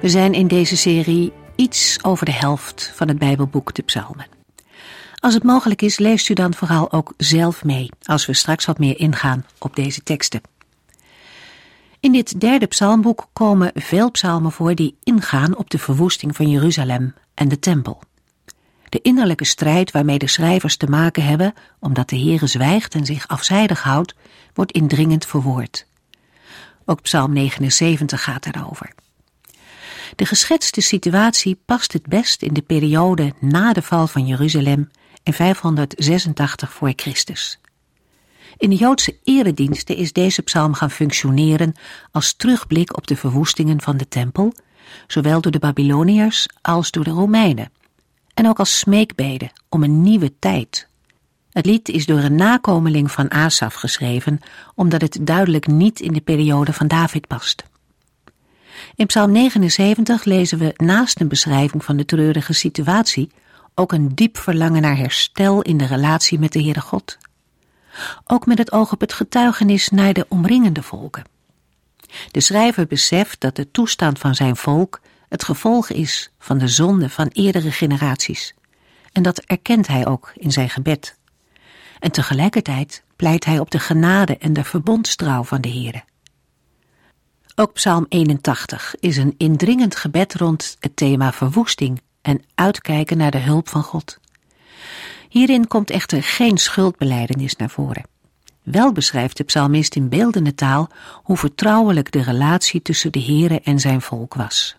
We zijn in deze serie iets over de helft van het Bijbelboek de Psalmen. Als het mogelijk is, leest u dan vooral ook zelf mee, als we straks wat meer ingaan op deze teksten. In dit derde psalmboek komen veel psalmen voor die ingaan op de verwoesting van Jeruzalem en de tempel. De innerlijke strijd waarmee de schrijvers te maken hebben, omdat de Heere zwijgt en zich afzijdig houdt, wordt indringend verwoord. Ook psalm 79 gaat daarover. De geschetste situatie past het best in de periode na de val van Jeruzalem in 586 voor Christus. In de Joodse erediensten is deze psalm gaan functioneren als terugblik op de verwoestingen van de tempel, zowel door de Babyloniërs als door de Romeinen, en ook als smeekbede om een nieuwe tijd. Het lied is door een nakomeling van Asaf geschreven, omdat het duidelijk niet in de periode van David past. In Psalm 79 lezen we naast een beschrijving van de treurige situatie ook een diep verlangen naar herstel in de relatie met de Heere God. Ook met het oog op het getuigenis naar de omringende volken. De schrijver beseft dat de toestand van zijn volk het gevolg is van de zonde van eerdere generaties. En dat erkent hij ook in zijn gebed. En tegelijkertijd pleit hij op de genade en de verbondstrouw van de Heere. Ook Psalm 81 is een indringend gebed rond het thema verwoesting en uitkijken naar de hulp van God. Hierin komt echter geen schuldbeleidenis naar voren. Wel beschrijft de psalmist in beeldende taal hoe vertrouwelijk de relatie tussen de Heere en zijn volk was.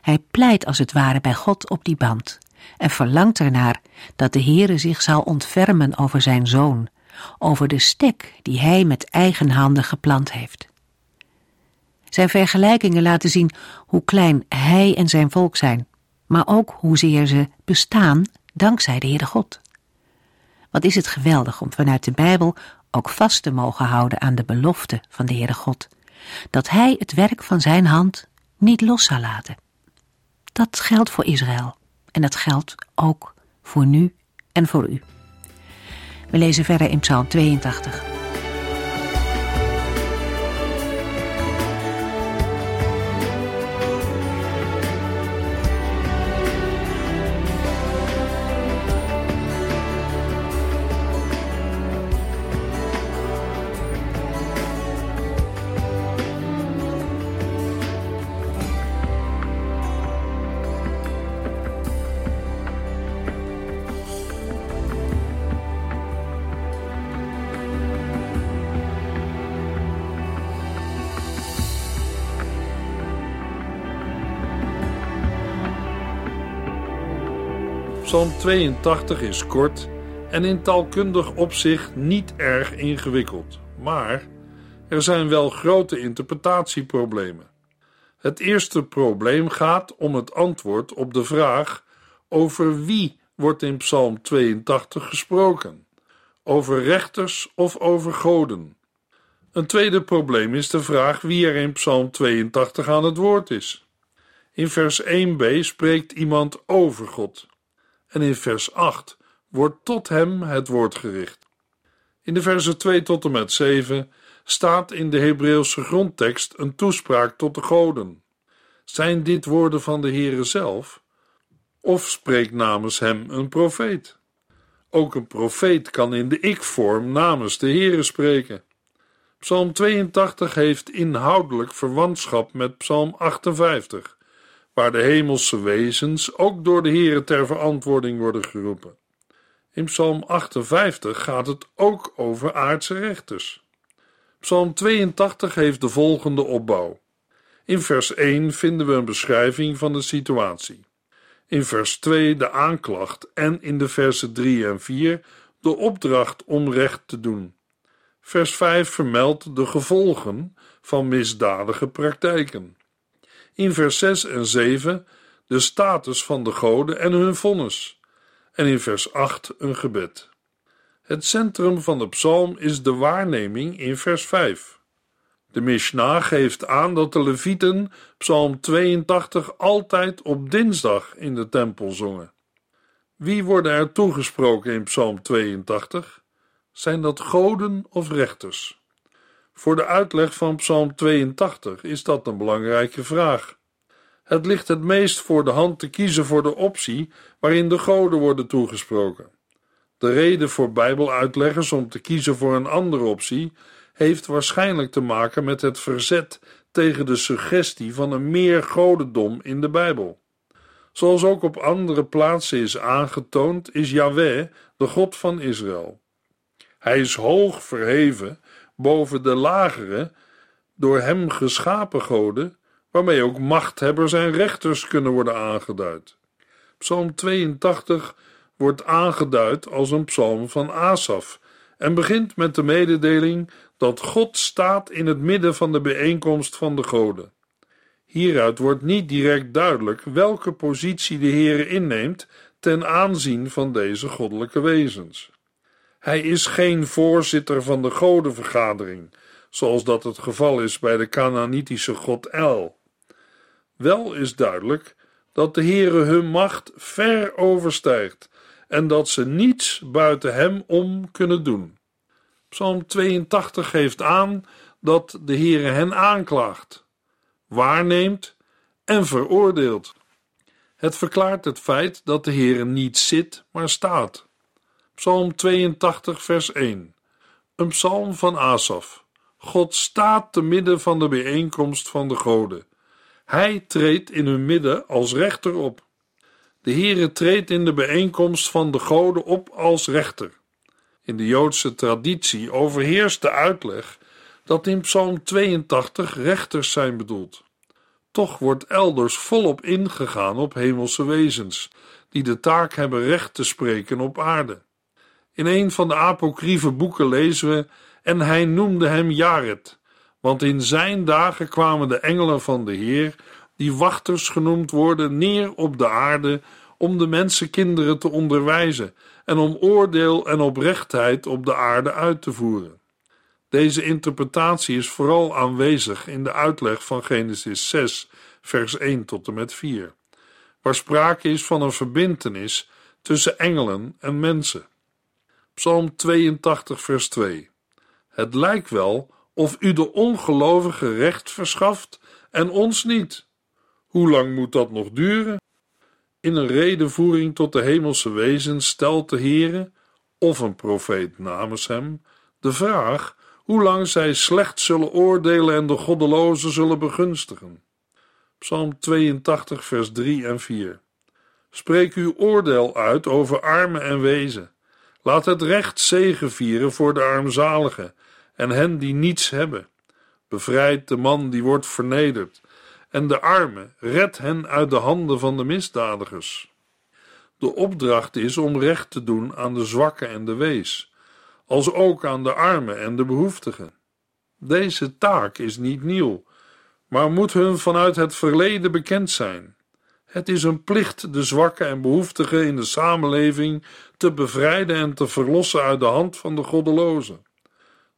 Hij pleit als het ware bij God op die band en verlangt ernaar dat de Heere zich zal ontfermen over zijn zoon, over de stek die hij met eigen handen geplant heeft. Zijn vergelijkingen laten zien hoe klein hij en zijn volk zijn, maar ook hoezeer ze bestaan dankzij de Heere God. Wat is het geweldig om vanuit de Bijbel ook vast te mogen houden aan de belofte van de Heere God, dat Hij het werk van Zijn hand niet los zal laten. Dat geldt voor Israël en dat geldt ook voor nu en voor u. We lezen verder in Psalm 82. Psalm 82 is kort en in taalkundig opzicht niet erg ingewikkeld, maar er zijn wel grote interpretatieproblemen. Het eerste probleem gaat om het antwoord op de vraag over wie wordt in Psalm 82 gesproken: over rechters of over goden. Een tweede probleem is de vraag wie er in Psalm 82 aan het woord is. In vers 1b spreekt iemand over God en in vers 8 wordt tot hem het woord gericht. In de versen 2 tot en met 7 staat in de Hebreeuwse grondtekst een toespraak tot de goden. Zijn dit woorden van de Heere zelf? Of spreekt namens hem een profeet? Ook een profeet kan in de ik-vorm namens de Heere spreken. Psalm 82 heeft inhoudelijk verwantschap met Psalm 58 waar de hemelse wezens ook door de Here ter verantwoording worden geroepen. In Psalm 58 gaat het ook over aardse rechters. Psalm 82 heeft de volgende opbouw. In vers 1 vinden we een beschrijving van de situatie. In vers 2 de aanklacht en in de versen 3 en 4 de opdracht om recht te doen. Vers 5 vermeldt de gevolgen van misdadige praktijken. In vers 6 en 7 de status van de goden en hun vonnis, en in vers 8 een gebed. Het centrum van de psalm is de waarneming in vers 5. De Mishnah geeft aan dat de Levieten psalm 82 altijd op dinsdag in de tempel zongen. Wie worden er toegesproken in psalm 82? Zijn dat goden of rechters? Voor de uitleg van Psalm 82 is dat een belangrijke vraag. Het ligt het meest voor de hand te kiezen voor de optie waarin de goden worden toegesproken. De reden voor Bijbeluitleggers om te kiezen voor een andere optie heeft waarschijnlijk te maken met het verzet tegen de suggestie van een meer godendom in de Bijbel. Zoals ook op andere plaatsen is aangetoond, is Yahweh de God van Israël. Hij is hoog verheven boven de lagere, door hem geschapen goden, waarmee ook machthebbers en rechters kunnen worden aangeduid. Psalm 82 wordt aangeduid als een psalm van Asaf en begint met de mededeling dat God staat in het midden van de bijeenkomst van de goden. Hieruit wordt niet direct duidelijk welke positie de Heer inneemt ten aanzien van deze goddelijke wezens. Hij is geen voorzitter van de godenvergadering, zoals dat het geval is bij de Canaanitische god El. Wel is duidelijk dat de Heere hun macht ver overstijgt en dat ze niets buiten hem om kunnen doen. Psalm 82 geeft aan dat de Heere hen aanklaagt, waarneemt en veroordeelt. Het verklaart het feit dat de Heere niet zit, maar staat. Psalm 82, vers 1. Een psalm van Asaf. God staat te midden van de bijeenkomst van de goden. Hij treedt in hun midden als rechter op. De Heere treedt in de bijeenkomst van de goden op als rechter. In de Joodse traditie overheerst de uitleg dat in Psalm 82 rechters zijn bedoeld. Toch wordt elders volop ingegaan op hemelse wezens, die de taak hebben recht te spreken op aarde. In een van de apocryfe boeken lezen we: En hij noemde hem Jared, want in zijn dagen kwamen de engelen van de Heer, die wachters genoemd worden, neer op de aarde om de mensenkinderen te onderwijzen en om oordeel en oprechtheid op de aarde uit te voeren. Deze interpretatie is vooral aanwezig in de uitleg van Genesis 6, vers 1 tot en met 4, waar sprake is van een verbintenis tussen engelen en mensen. Psalm 82, vers 2. Het lijkt wel of u de ongelovige recht verschaft en ons niet. Hoe lang moet dat nog duren? In een redenvoering tot de hemelse wezens stelt de Heere, of een profeet namens hem, de vraag hoe lang zij slecht zullen oordelen en de goddelozen zullen begunstigen. Psalm 82, vers 3 en 4. Spreek uw oordeel uit over armen en wezen Laat het recht zegevieren voor de armzaligen en hen die niets hebben. Bevrijd de man die wordt vernederd en de armen, red hen uit de handen van de misdadigers. De opdracht is om recht te doen aan de zwakken en de wees, als ook aan de armen en de behoeftigen. Deze taak is niet nieuw, maar moet hun vanuit het verleden bekend zijn. Het is een plicht de zwakken en behoeftigen in de samenleving te bevrijden en te verlossen uit de hand van de goddelozen.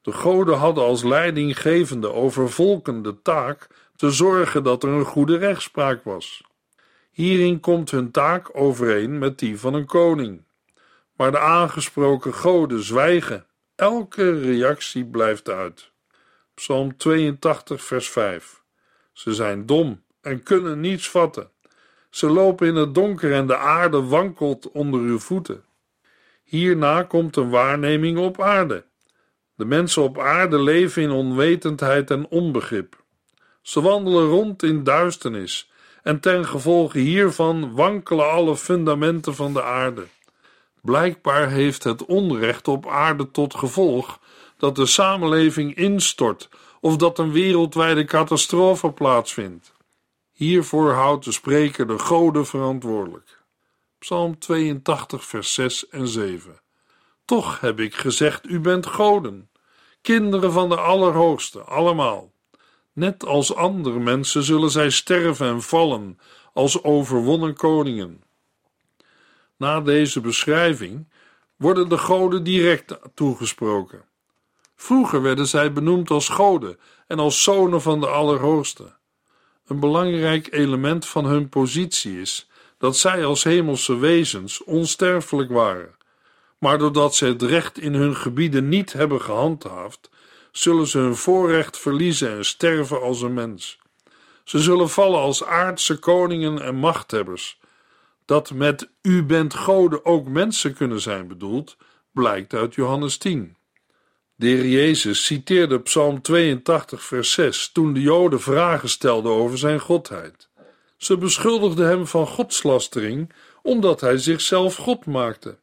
De goden hadden als leidinggevende over volken de taak te zorgen dat er een goede rechtspraak was. Hierin komt hun taak overeen met die van een koning. Maar de aangesproken goden zwijgen. Elke reactie blijft uit. Psalm 82, vers 5. Ze zijn dom en kunnen niets vatten. Ze lopen in het donker en de aarde wankelt onder uw voeten. Hierna komt een waarneming op aarde. De mensen op aarde leven in onwetendheid en onbegrip. Ze wandelen rond in duisternis en ten gevolge hiervan wankelen alle fundamenten van de aarde. Blijkbaar heeft het onrecht op aarde tot gevolg dat de samenleving instort of dat een wereldwijde catastrofe plaatsvindt. Hiervoor houdt de spreker de goden verantwoordelijk. Psalm 82, vers 6 en 7. Toch heb ik gezegd: U bent goden, kinderen van de Allerhoogste, allemaal. Net als andere mensen zullen zij sterven en vallen als overwonnen koningen. Na deze beschrijving worden de goden direct toegesproken. Vroeger werden zij benoemd als goden en als zonen van de Allerhoogste. Een belangrijk element van hun positie is dat zij als hemelse wezens onsterfelijk waren. Maar doordat ze het recht in hun gebieden niet hebben gehandhaafd, zullen ze hun voorrecht verliezen en sterven als een mens. Ze zullen vallen als aardse koningen en machthebbers. Dat met u bent goden ook mensen kunnen zijn bedoeld, blijkt uit Johannes 10. De heer Jezus citeerde Psalm 82, vers 6 toen de Joden vragen stelden over zijn godheid. Ze beschuldigden hem van godslastering omdat hij zichzelf God maakte.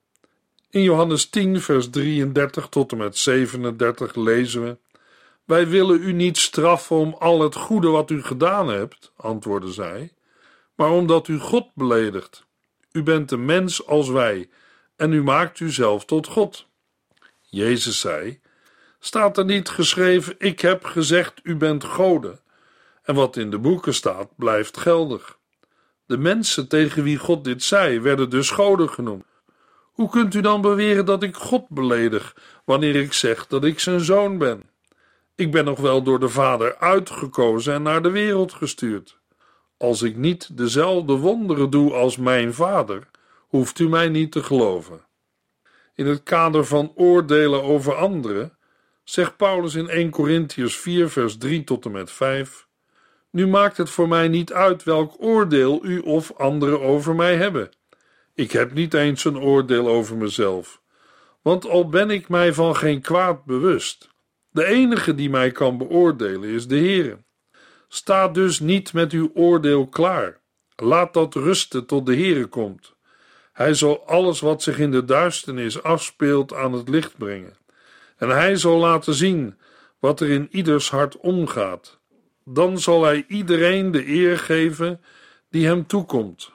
In Johannes 10, vers 33 tot en met 37 lezen we: Wij willen u niet straffen om al het goede wat u gedaan hebt, antwoordde zij, maar omdat u God beledigt. U bent een mens als wij en u maakt uzelf tot God. Jezus zei: Staat er niet geschreven: Ik heb gezegd, u bent goden? En wat in de boeken staat, blijft geldig. De mensen tegen wie God dit zei, werden dus goden genoemd. Hoe kunt u dan beweren dat ik God beledig wanneer ik zeg dat ik zijn zoon ben? Ik ben nog wel door de Vader uitgekozen en naar de wereld gestuurd. Als ik niet dezelfde wonderen doe als mijn Vader, hoeft u mij niet te geloven. In het kader van oordelen over anderen zegt Paulus in 1 Corinthians 4, vers 3 tot en met 5: Nu maakt het voor mij niet uit welk oordeel u of anderen over mij hebben. Ik heb niet eens een oordeel over mezelf, want al ben ik mij van geen kwaad bewust, de enige die mij kan beoordelen is de Heer. Sta dus niet met uw oordeel klaar. Laat dat rusten tot de Heere komt. Hij zal alles wat zich in de duisternis afspeelt aan het licht brengen. En hij zal laten zien wat er in ieders hart omgaat. Dan zal hij iedereen de eer geven die hem toekomt.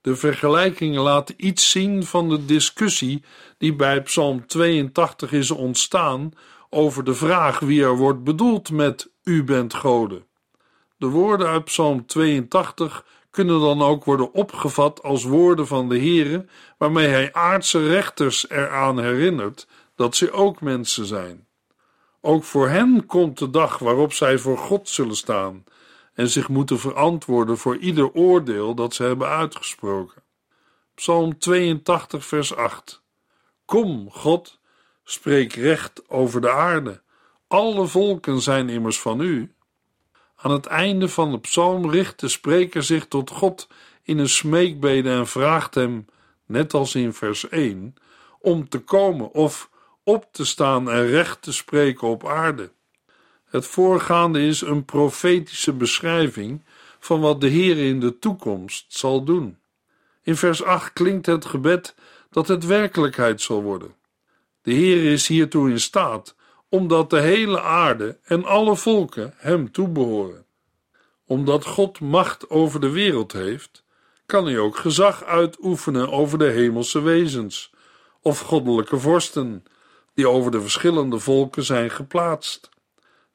De vergelijkingen laten iets zien van de discussie die bij Psalm 82 is ontstaan over de vraag wie er wordt bedoeld met U bent Goden. De woorden uit Psalm 82 kunnen dan ook worden opgevat als woorden van de Heere, waarmee hij aardse rechters eraan herinnert dat ze ook mensen zijn. Ook voor hen komt de dag waarop zij voor God zullen staan en zich moeten verantwoorden voor ieder oordeel dat ze hebben uitgesproken. Psalm 82, vers 8. Kom, God, spreek recht over de aarde. Alle volken zijn immers van u. Aan het einde van de psalm richt de spreker zich tot God in een smeekbede en vraagt hem, net als in vers 1, om te komen of op te staan en recht te spreken op aarde. Het voorgaande is een profetische beschrijving van wat de Heer in de toekomst zal doen. In vers 8 klinkt het gebed dat het werkelijkheid zal worden. De Heer is hiertoe in staat, omdat de hele aarde en alle volken hem toebehoren. Omdat God macht over de wereld heeft, kan hij ook gezag uitoefenen over de hemelse wezens of goddelijke vorsten die over de verschillende volken zijn geplaatst.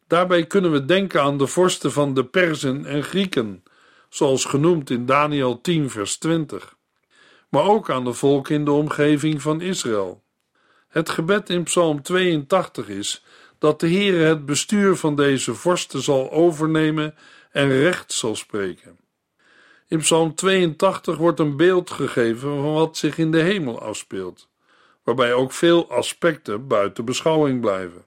Daarbij kunnen we denken aan de vorsten van de Perzen en Grieken, zoals genoemd in Daniel 10, vers 20, maar ook aan de volken in de omgeving van Israël. Het gebed in Psalm 82 is dat de Heere het bestuur van deze vorsten zal overnemen en recht zal spreken. In Psalm 82 wordt een beeld gegeven van wat zich in de hemel afspeelt, waarbij ook veel aspecten buiten beschouwing blijven.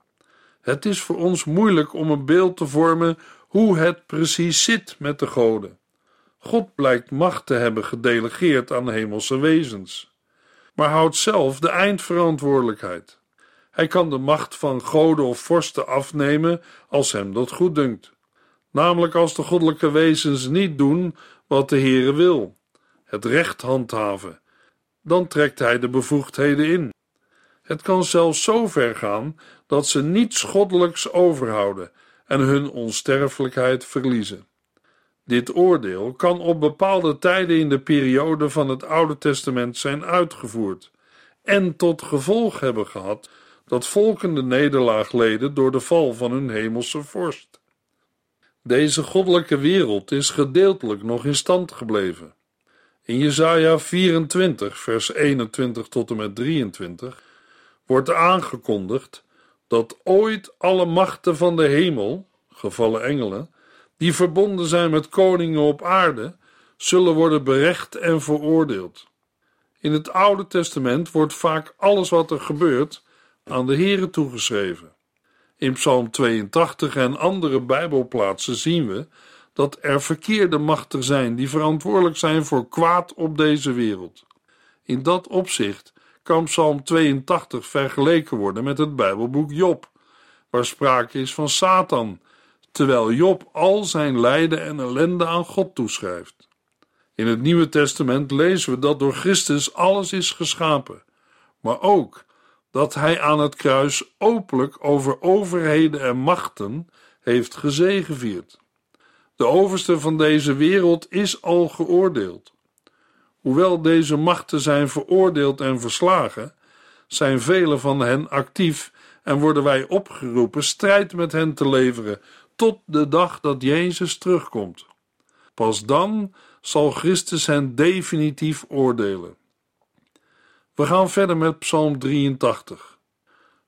Het is voor ons moeilijk om een beeld te vormen hoe het precies zit met de goden. God blijkt macht te hebben gedelegeerd aan hemelse wezens, maar houdt zelf de eindverantwoordelijkheid. Hij kan de macht van goden of vorsten afnemen als hem dat goed dunkt, namelijk als de goddelijke wezens niet doen wat de Heere wil, het recht handhaven, dan trekt hij de bevoegdheden in. Het kan zelfs zo ver gaan dat ze niets goddelijks overhouden en hun onsterfelijkheid verliezen. Dit oordeel kan op bepaalde tijden in de periode van het Oude Testament zijn uitgevoerd en tot gevolg hebben gehad dat volken de nederlaag leden door de val van hun hemelse vorst. Deze goddelijke wereld is gedeeltelijk nog in stand gebleven. In Jesaja 24, vers 21 tot en met 23 wordt aangekondigd dat ooit alle machten van de hemel, gevallen engelen, die verbonden zijn met koningen op aarde, zullen worden berecht en veroordeeld. In het Oude Testament wordt vaak alles wat er gebeurt aan de Here toegeschreven. In Psalm 82 en andere Bijbelplaatsen zien we dat er verkeerde machten zijn die verantwoordelijk zijn voor kwaad op deze wereld. In dat opzicht kan Psalm 82 vergeleken worden met het Bijbelboek Job, waar sprake is van Satan, terwijl Job al zijn lijden en ellende aan God toeschrijft. In het Nieuwe Testament lezen we dat door Christus alles is geschapen, maar ook dat hij aan het kruis openlijk over overheden en machten heeft gezegevierd. De overste van deze wereld is al geoordeeld. Hoewel deze machten zijn veroordeeld en verslagen, zijn vele van hen actief en worden wij opgeroepen strijd met hen te leveren tot de dag dat Jezus terugkomt. Pas dan zal Christus hen definitief oordelen. We gaan verder met Psalm 83.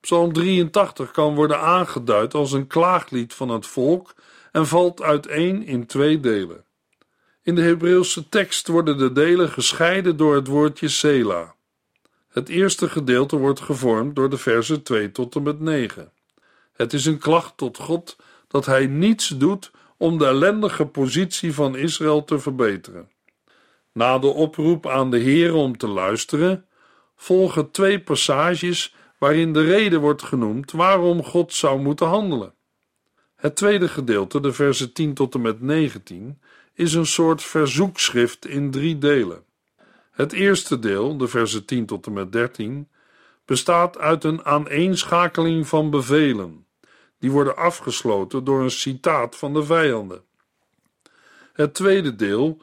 Psalm 83 kan worden aangeduid als een klaaglied van het volk en valt uiteen in twee delen. In de Hebreeuwse tekst worden de delen gescheiden door het woordje Sela. Het eerste gedeelte wordt gevormd door de versen 2 tot en met 9. Het is een klacht tot God dat hij niets doet om de ellendige positie van Israël te verbeteren. Na de oproep aan de Heer om te luisteren, volgen twee passages waarin de reden wordt genoemd waarom God zou moeten handelen. Het tweede gedeelte, de versen 10 tot en met 19, is een soort verzoekschrift in drie delen. Het eerste deel, de versen 10 tot en met 13, bestaat uit een aaneenschakeling van bevelen, die worden afgesloten door een citaat van de vijanden. Het tweede deel,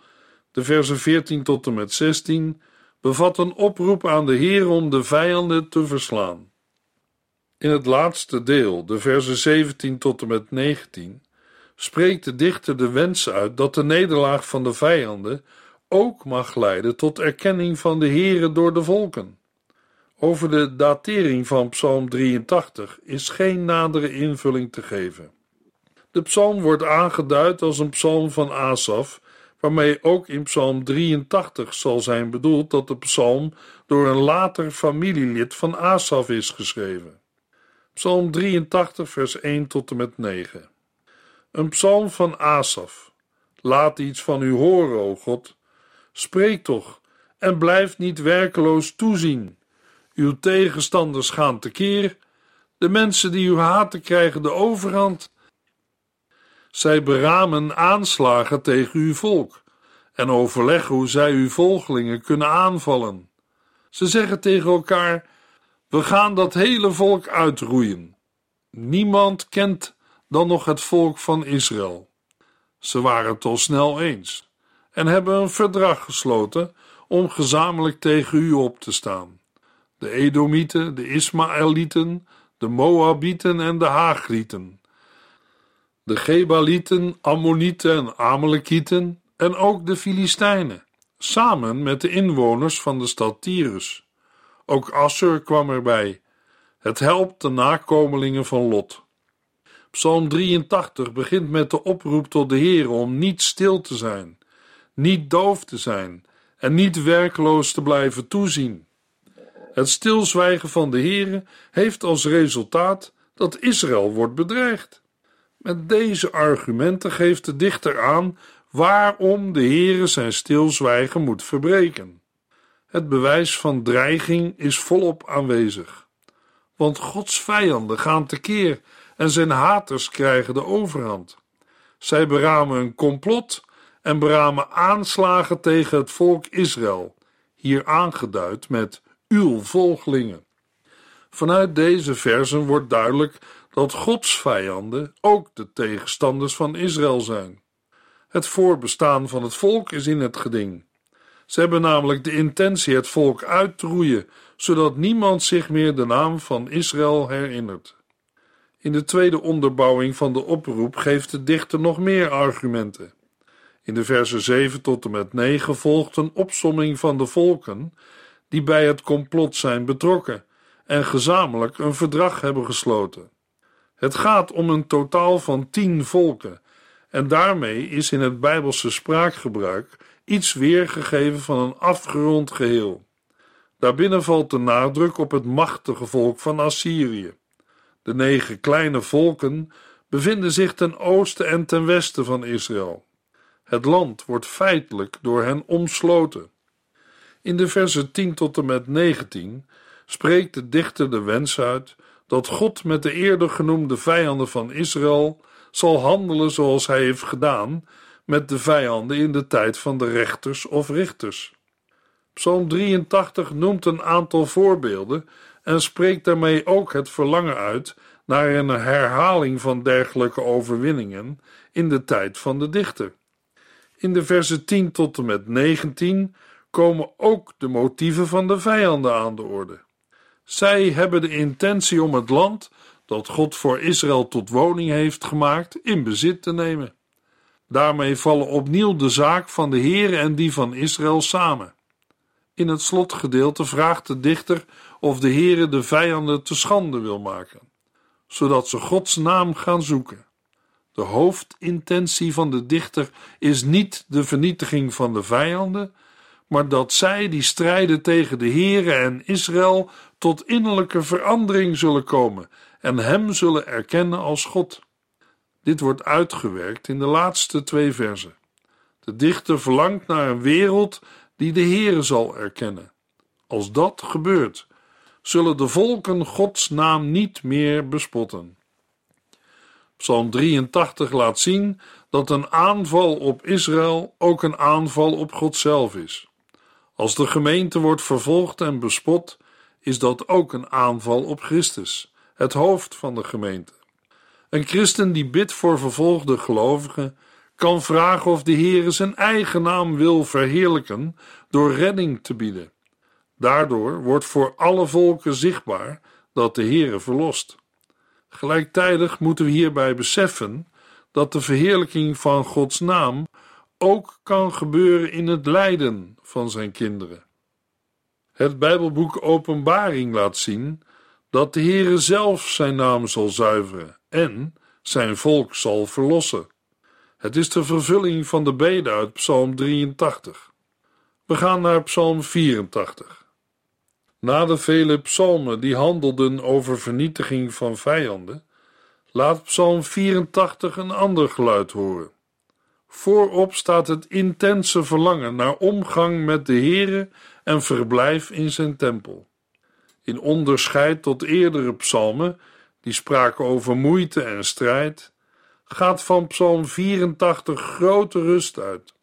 de versen 14 tot en met 16, bevat een oproep aan de Heer om de vijanden te verslaan. In het laatste deel, de versen 17 tot en met 19, spreekt de dichter de wens uit dat de nederlaag van de vijanden ook mag leiden tot erkenning van de Heere door de volken. Over de datering van Psalm 83 is geen nadere invulling te geven. De psalm wordt aangeduid als een psalm van Asaf, waarmee ook in Psalm 83 zal zijn bedoeld dat de psalm door een later familielid van Asaf is geschreven. Psalm 83, vers 1 tot en met 9. Een psalm van Asaf. Laat iets van u horen, o God. Spreek toch en blijf niet werkeloos toezien. Uw tegenstanders gaan tekeer. De mensen die u haten krijgen de overhand. Zij beramen aanslagen tegen uw volk en overleggen hoe zij uw volgelingen kunnen aanvallen. Ze zeggen tegen elkaar: We gaan dat hele volk uitroeien. Niemand kent dan nog het volk van Israël. Ze waren het al snel eens en hebben een verdrag gesloten om gezamenlijk tegen u op te staan. De Edomieten, de Ismaëlieten, de Moabieten en de Haagrieten. De Gebalieten, Ammonieten en Amalekieten en ook de Filistijnen, samen met de inwoners van de stad Tyrus. Ook Assur kwam erbij. Het helpt de nakomelingen van Lot. Psalm 83 begint met de oproep tot de Heer om niet stil te zijn, niet doof te zijn en niet werkloos te blijven toezien. Het stilzwijgen van de Heere heeft als resultaat dat Israël wordt bedreigd. Met deze argumenten geeft de dichter aan waarom de Heere zijn stilzwijgen moet verbreken. Het bewijs van dreiging is volop aanwezig. Want Gods vijanden gaan tekeer en zijn haters krijgen de overhand. Zij beramen een complot en beramen aanslagen tegen het volk Israël, hier aangeduid met uw volgelingen. Vanuit deze versen wordt duidelijk dat Gods vijanden ook de tegenstanders van Israël zijn. Het voorbestaan van het volk is in het geding. Ze hebben namelijk de intentie het volk uit te roeien, zodat niemand zich meer de naam van Israël herinnert. In de tweede onderbouwing van de oproep geeft de dichter nog meer argumenten. In de versen 7 tot en met 9 volgt een opsomming van de volken die bij het complot zijn betrokken en gezamenlijk een verdrag hebben gesloten. Het gaat om een totaal van tien volken, en daarmee is in het Bijbelse spraakgebruik iets weergegeven van een afgerond geheel. Daarbinnen valt de nadruk op het machtige volk van Assyrië. De negen kleine volken bevinden zich ten oosten en ten westen van Israël. Het land wordt feitelijk door hen omsloten. In de versen 10 tot en met 19 spreekt de dichter de wens uit dat God met de eerder genoemde vijanden van Israël zal handelen zoals hij heeft gedaan met de vijanden in de tijd van de rechters of richters. Psalm 83 noemt een aantal voorbeelden en spreekt daarmee ook het verlangen uit naar een herhaling van dergelijke overwinningen in de tijd van de dichter. In de versen 10 tot en met 19 komen ook de motieven van de vijanden aan de orde. Zij hebben de intentie om het land dat God voor Israël tot woning heeft gemaakt in bezit te nemen. Daarmee vallen opnieuw de zaak van de Heere en die van Israël samen. In het slotgedeelte vraagt de dichter of de Heere de vijanden te schande wil maken, zodat ze Gods naam gaan zoeken. De hoofdintentie van de dichter is niet de vernietiging van de vijanden, maar dat zij die strijden tegen de Heere en Israël tot innerlijke verandering zullen komen en Hem zullen erkennen als God. Dit wordt uitgewerkt in de laatste twee versen. De dichter verlangt naar een wereld die de Heere zal erkennen. Als dat gebeurt, zullen de volken Gods naam niet meer bespotten. Psalm 83 laat zien dat een aanval op Israël ook een aanval op God zelf is. Als de gemeente wordt vervolgd en bespot, is dat ook een aanval op Christus, het hoofd van de gemeente. Een christen die bidt voor vervolgde gelovigen kan vragen of de Heer zijn eigen naam wil verheerlijken door redding te bieden. Daardoor wordt voor alle volken zichtbaar dat de Heere verlost. Gelijktijdig moeten we hierbij beseffen dat de verheerlijking van Gods naam ook kan gebeuren in het lijden van zijn kinderen. Het Bijbelboek Openbaring laat zien dat de Heere zelf zijn naam zal zuiveren en zijn volk zal verlossen. Het is de vervulling van de bede uit Psalm 83. We gaan naar Psalm 84. Na de vele psalmen die handelden over vernietiging van vijanden, laat Psalm 84 een ander geluid horen. Voorop staat het intense verlangen naar omgang met de Heere en verblijf in zijn tempel. In onderscheid tot eerdere psalmen, die spraken over moeite en strijd, gaat van Psalm 84 grote rust uit.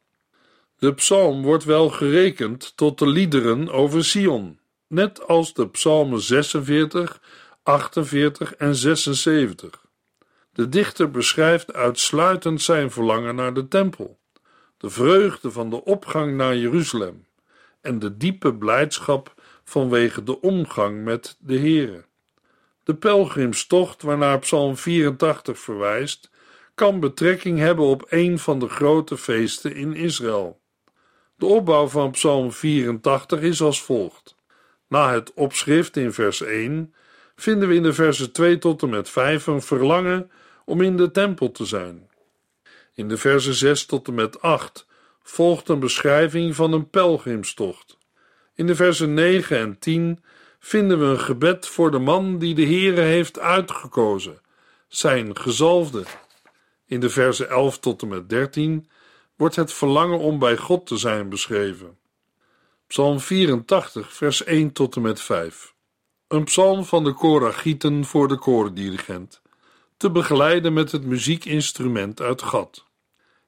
De psalm wordt wel gerekend tot de liederen over Sion, net als de psalmen 46, 48 en 76. De dichter beschrijft uitsluitend zijn verlangen naar de tempel, de vreugde van de opgang naar Jeruzalem en de diepe blijdschap vanwege de omgang met de Heere. De pelgrimstocht waarnaar Psalm 84 verwijst, kan betrekking hebben op een van de grote feesten in Israël. De opbouw van Psalm 84 is als volgt. Na het opschrift in vers 1 vinden we in de versen 2 tot en met 5 een verlangen om in de tempel te zijn. In de versen 6 tot en met 8 volgt een beschrijving van een pelgrimstocht. In de versen 9 en 10 vinden we een gebed voor de man die de Heere heeft uitgekozen, zijn gezalfde. In de versen 11 tot en met 13 wordt het verlangen om bij God te zijn beschreven. Psalm 84, vers 1 tot en met 5. Een psalm van de Koragieten voor de koordirigent, te begeleiden met het muziekinstrument uit Gad.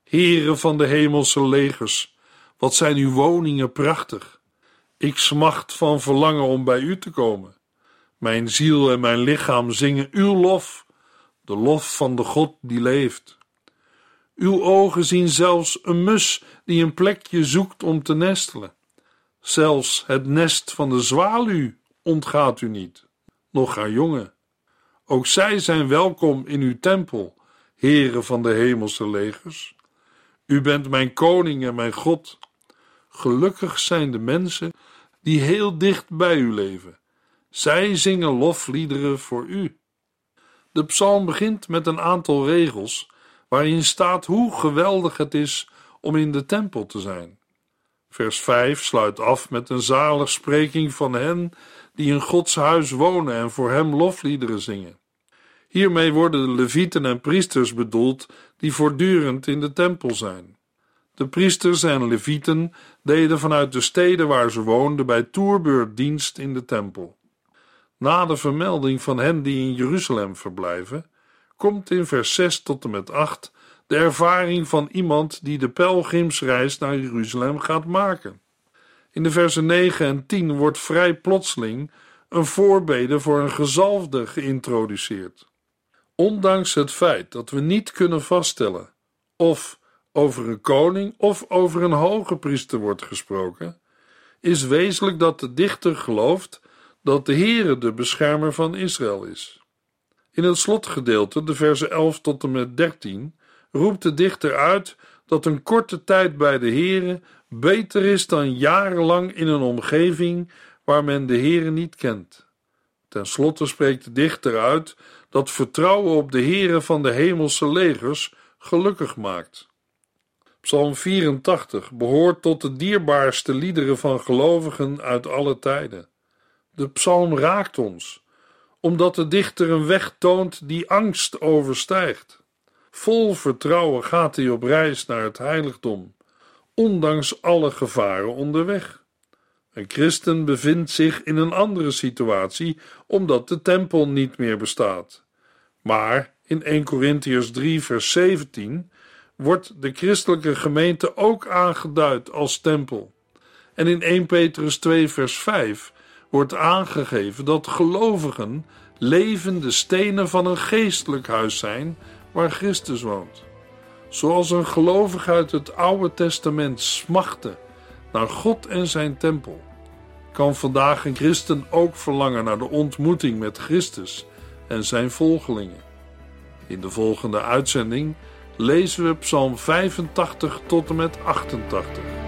Heren van de hemelse legers, wat zijn uw woningen prachtig. Ik smacht van verlangen om bij u te komen. Mijn ziel en mijn lichaam zingen uw lof, de lof van de God die leeft. Uw ogen zien zelfs een mus die een plekje zoekt om te nestelen. Zelfs het nest van de zwaluw ontgaat u niet, nog haar jongen. Ook zij zijn welkom in uw tempel, heren van de hemelse legers. U bent mijn koning en mijn God. Gelukkig zijn de mensen die heel dicht bij u leven. Zij zingen lofliederen voor u. De psalm begint met een aantal regels waarin staat hoe geweldig het is om in de tempel te zijn. Vers 5 sluit af met een zaligspreking van hen die in Gods huis wonen en voor hem lofliederen zingen. Hiermee worden de levieten en priesters bedoeld die voortdurend in de tempel zijn. De priesters en levieten deden vanuit de steden waar ze woonden bij toerbeurt dienst in de tempel. Na de vermelding van hen die in Jeruzalem verblijven, komt in vers 6 tot en met 8 de ervaring van iemand die de pelgrimsreis naar Jeruzalem gaat maken. In de versen 9 en 10 wordt vrij plotseling een voorbede voor een gezalfde geïntroduceerd. Ondanks het feit dat we niet kunnen vaststellen of over een koning of over een hoge priester wordt gesproken, is wezenlijk dat de dichter gelooft dat de Heere de beschermer van Israël is. In het slotgedeelte, de versen 11 tot en met 13, roept de dichter uit dat een korte tijd bij de Heere beter is dan jarenlang in een omgeving waar men de Heere niet kent. Ten slotte spreekt de dichter uit dat vertrouwen op de Heere van de hemelse legers gelukkig maakt. Psalm 84 behoort tot de dierbaarste liederen van gelovigen uit alle tijden. De psalm raakt ons, omdat de dichter een weg toont die angst overstijgt. Vol vertrouwen gaat hij op reis naar het heiligdom, ondanks alle gevaren onderweg. Een christen bevindt zich in een andere situatie omdat de tempel niet meer bestaat. Maar in 1 Corinthians 3, vers 17 wordt de christelijke gemeente ook aangeduid als tempel. En in 1 Petrus 2, vers 5 wordt aangegeven dat gelovigen levende stenen van een geestelijk huis zijn waar Christus woont. Zoals een gelovige uit het Oude Testament smachtte naar God en zijn tempel, kan vandaag een christen ook verlangen naar de ontmoeting met Christus en zijn volgelingen. In de volgende uitzending lezen we Psalm 85 tot en met 88.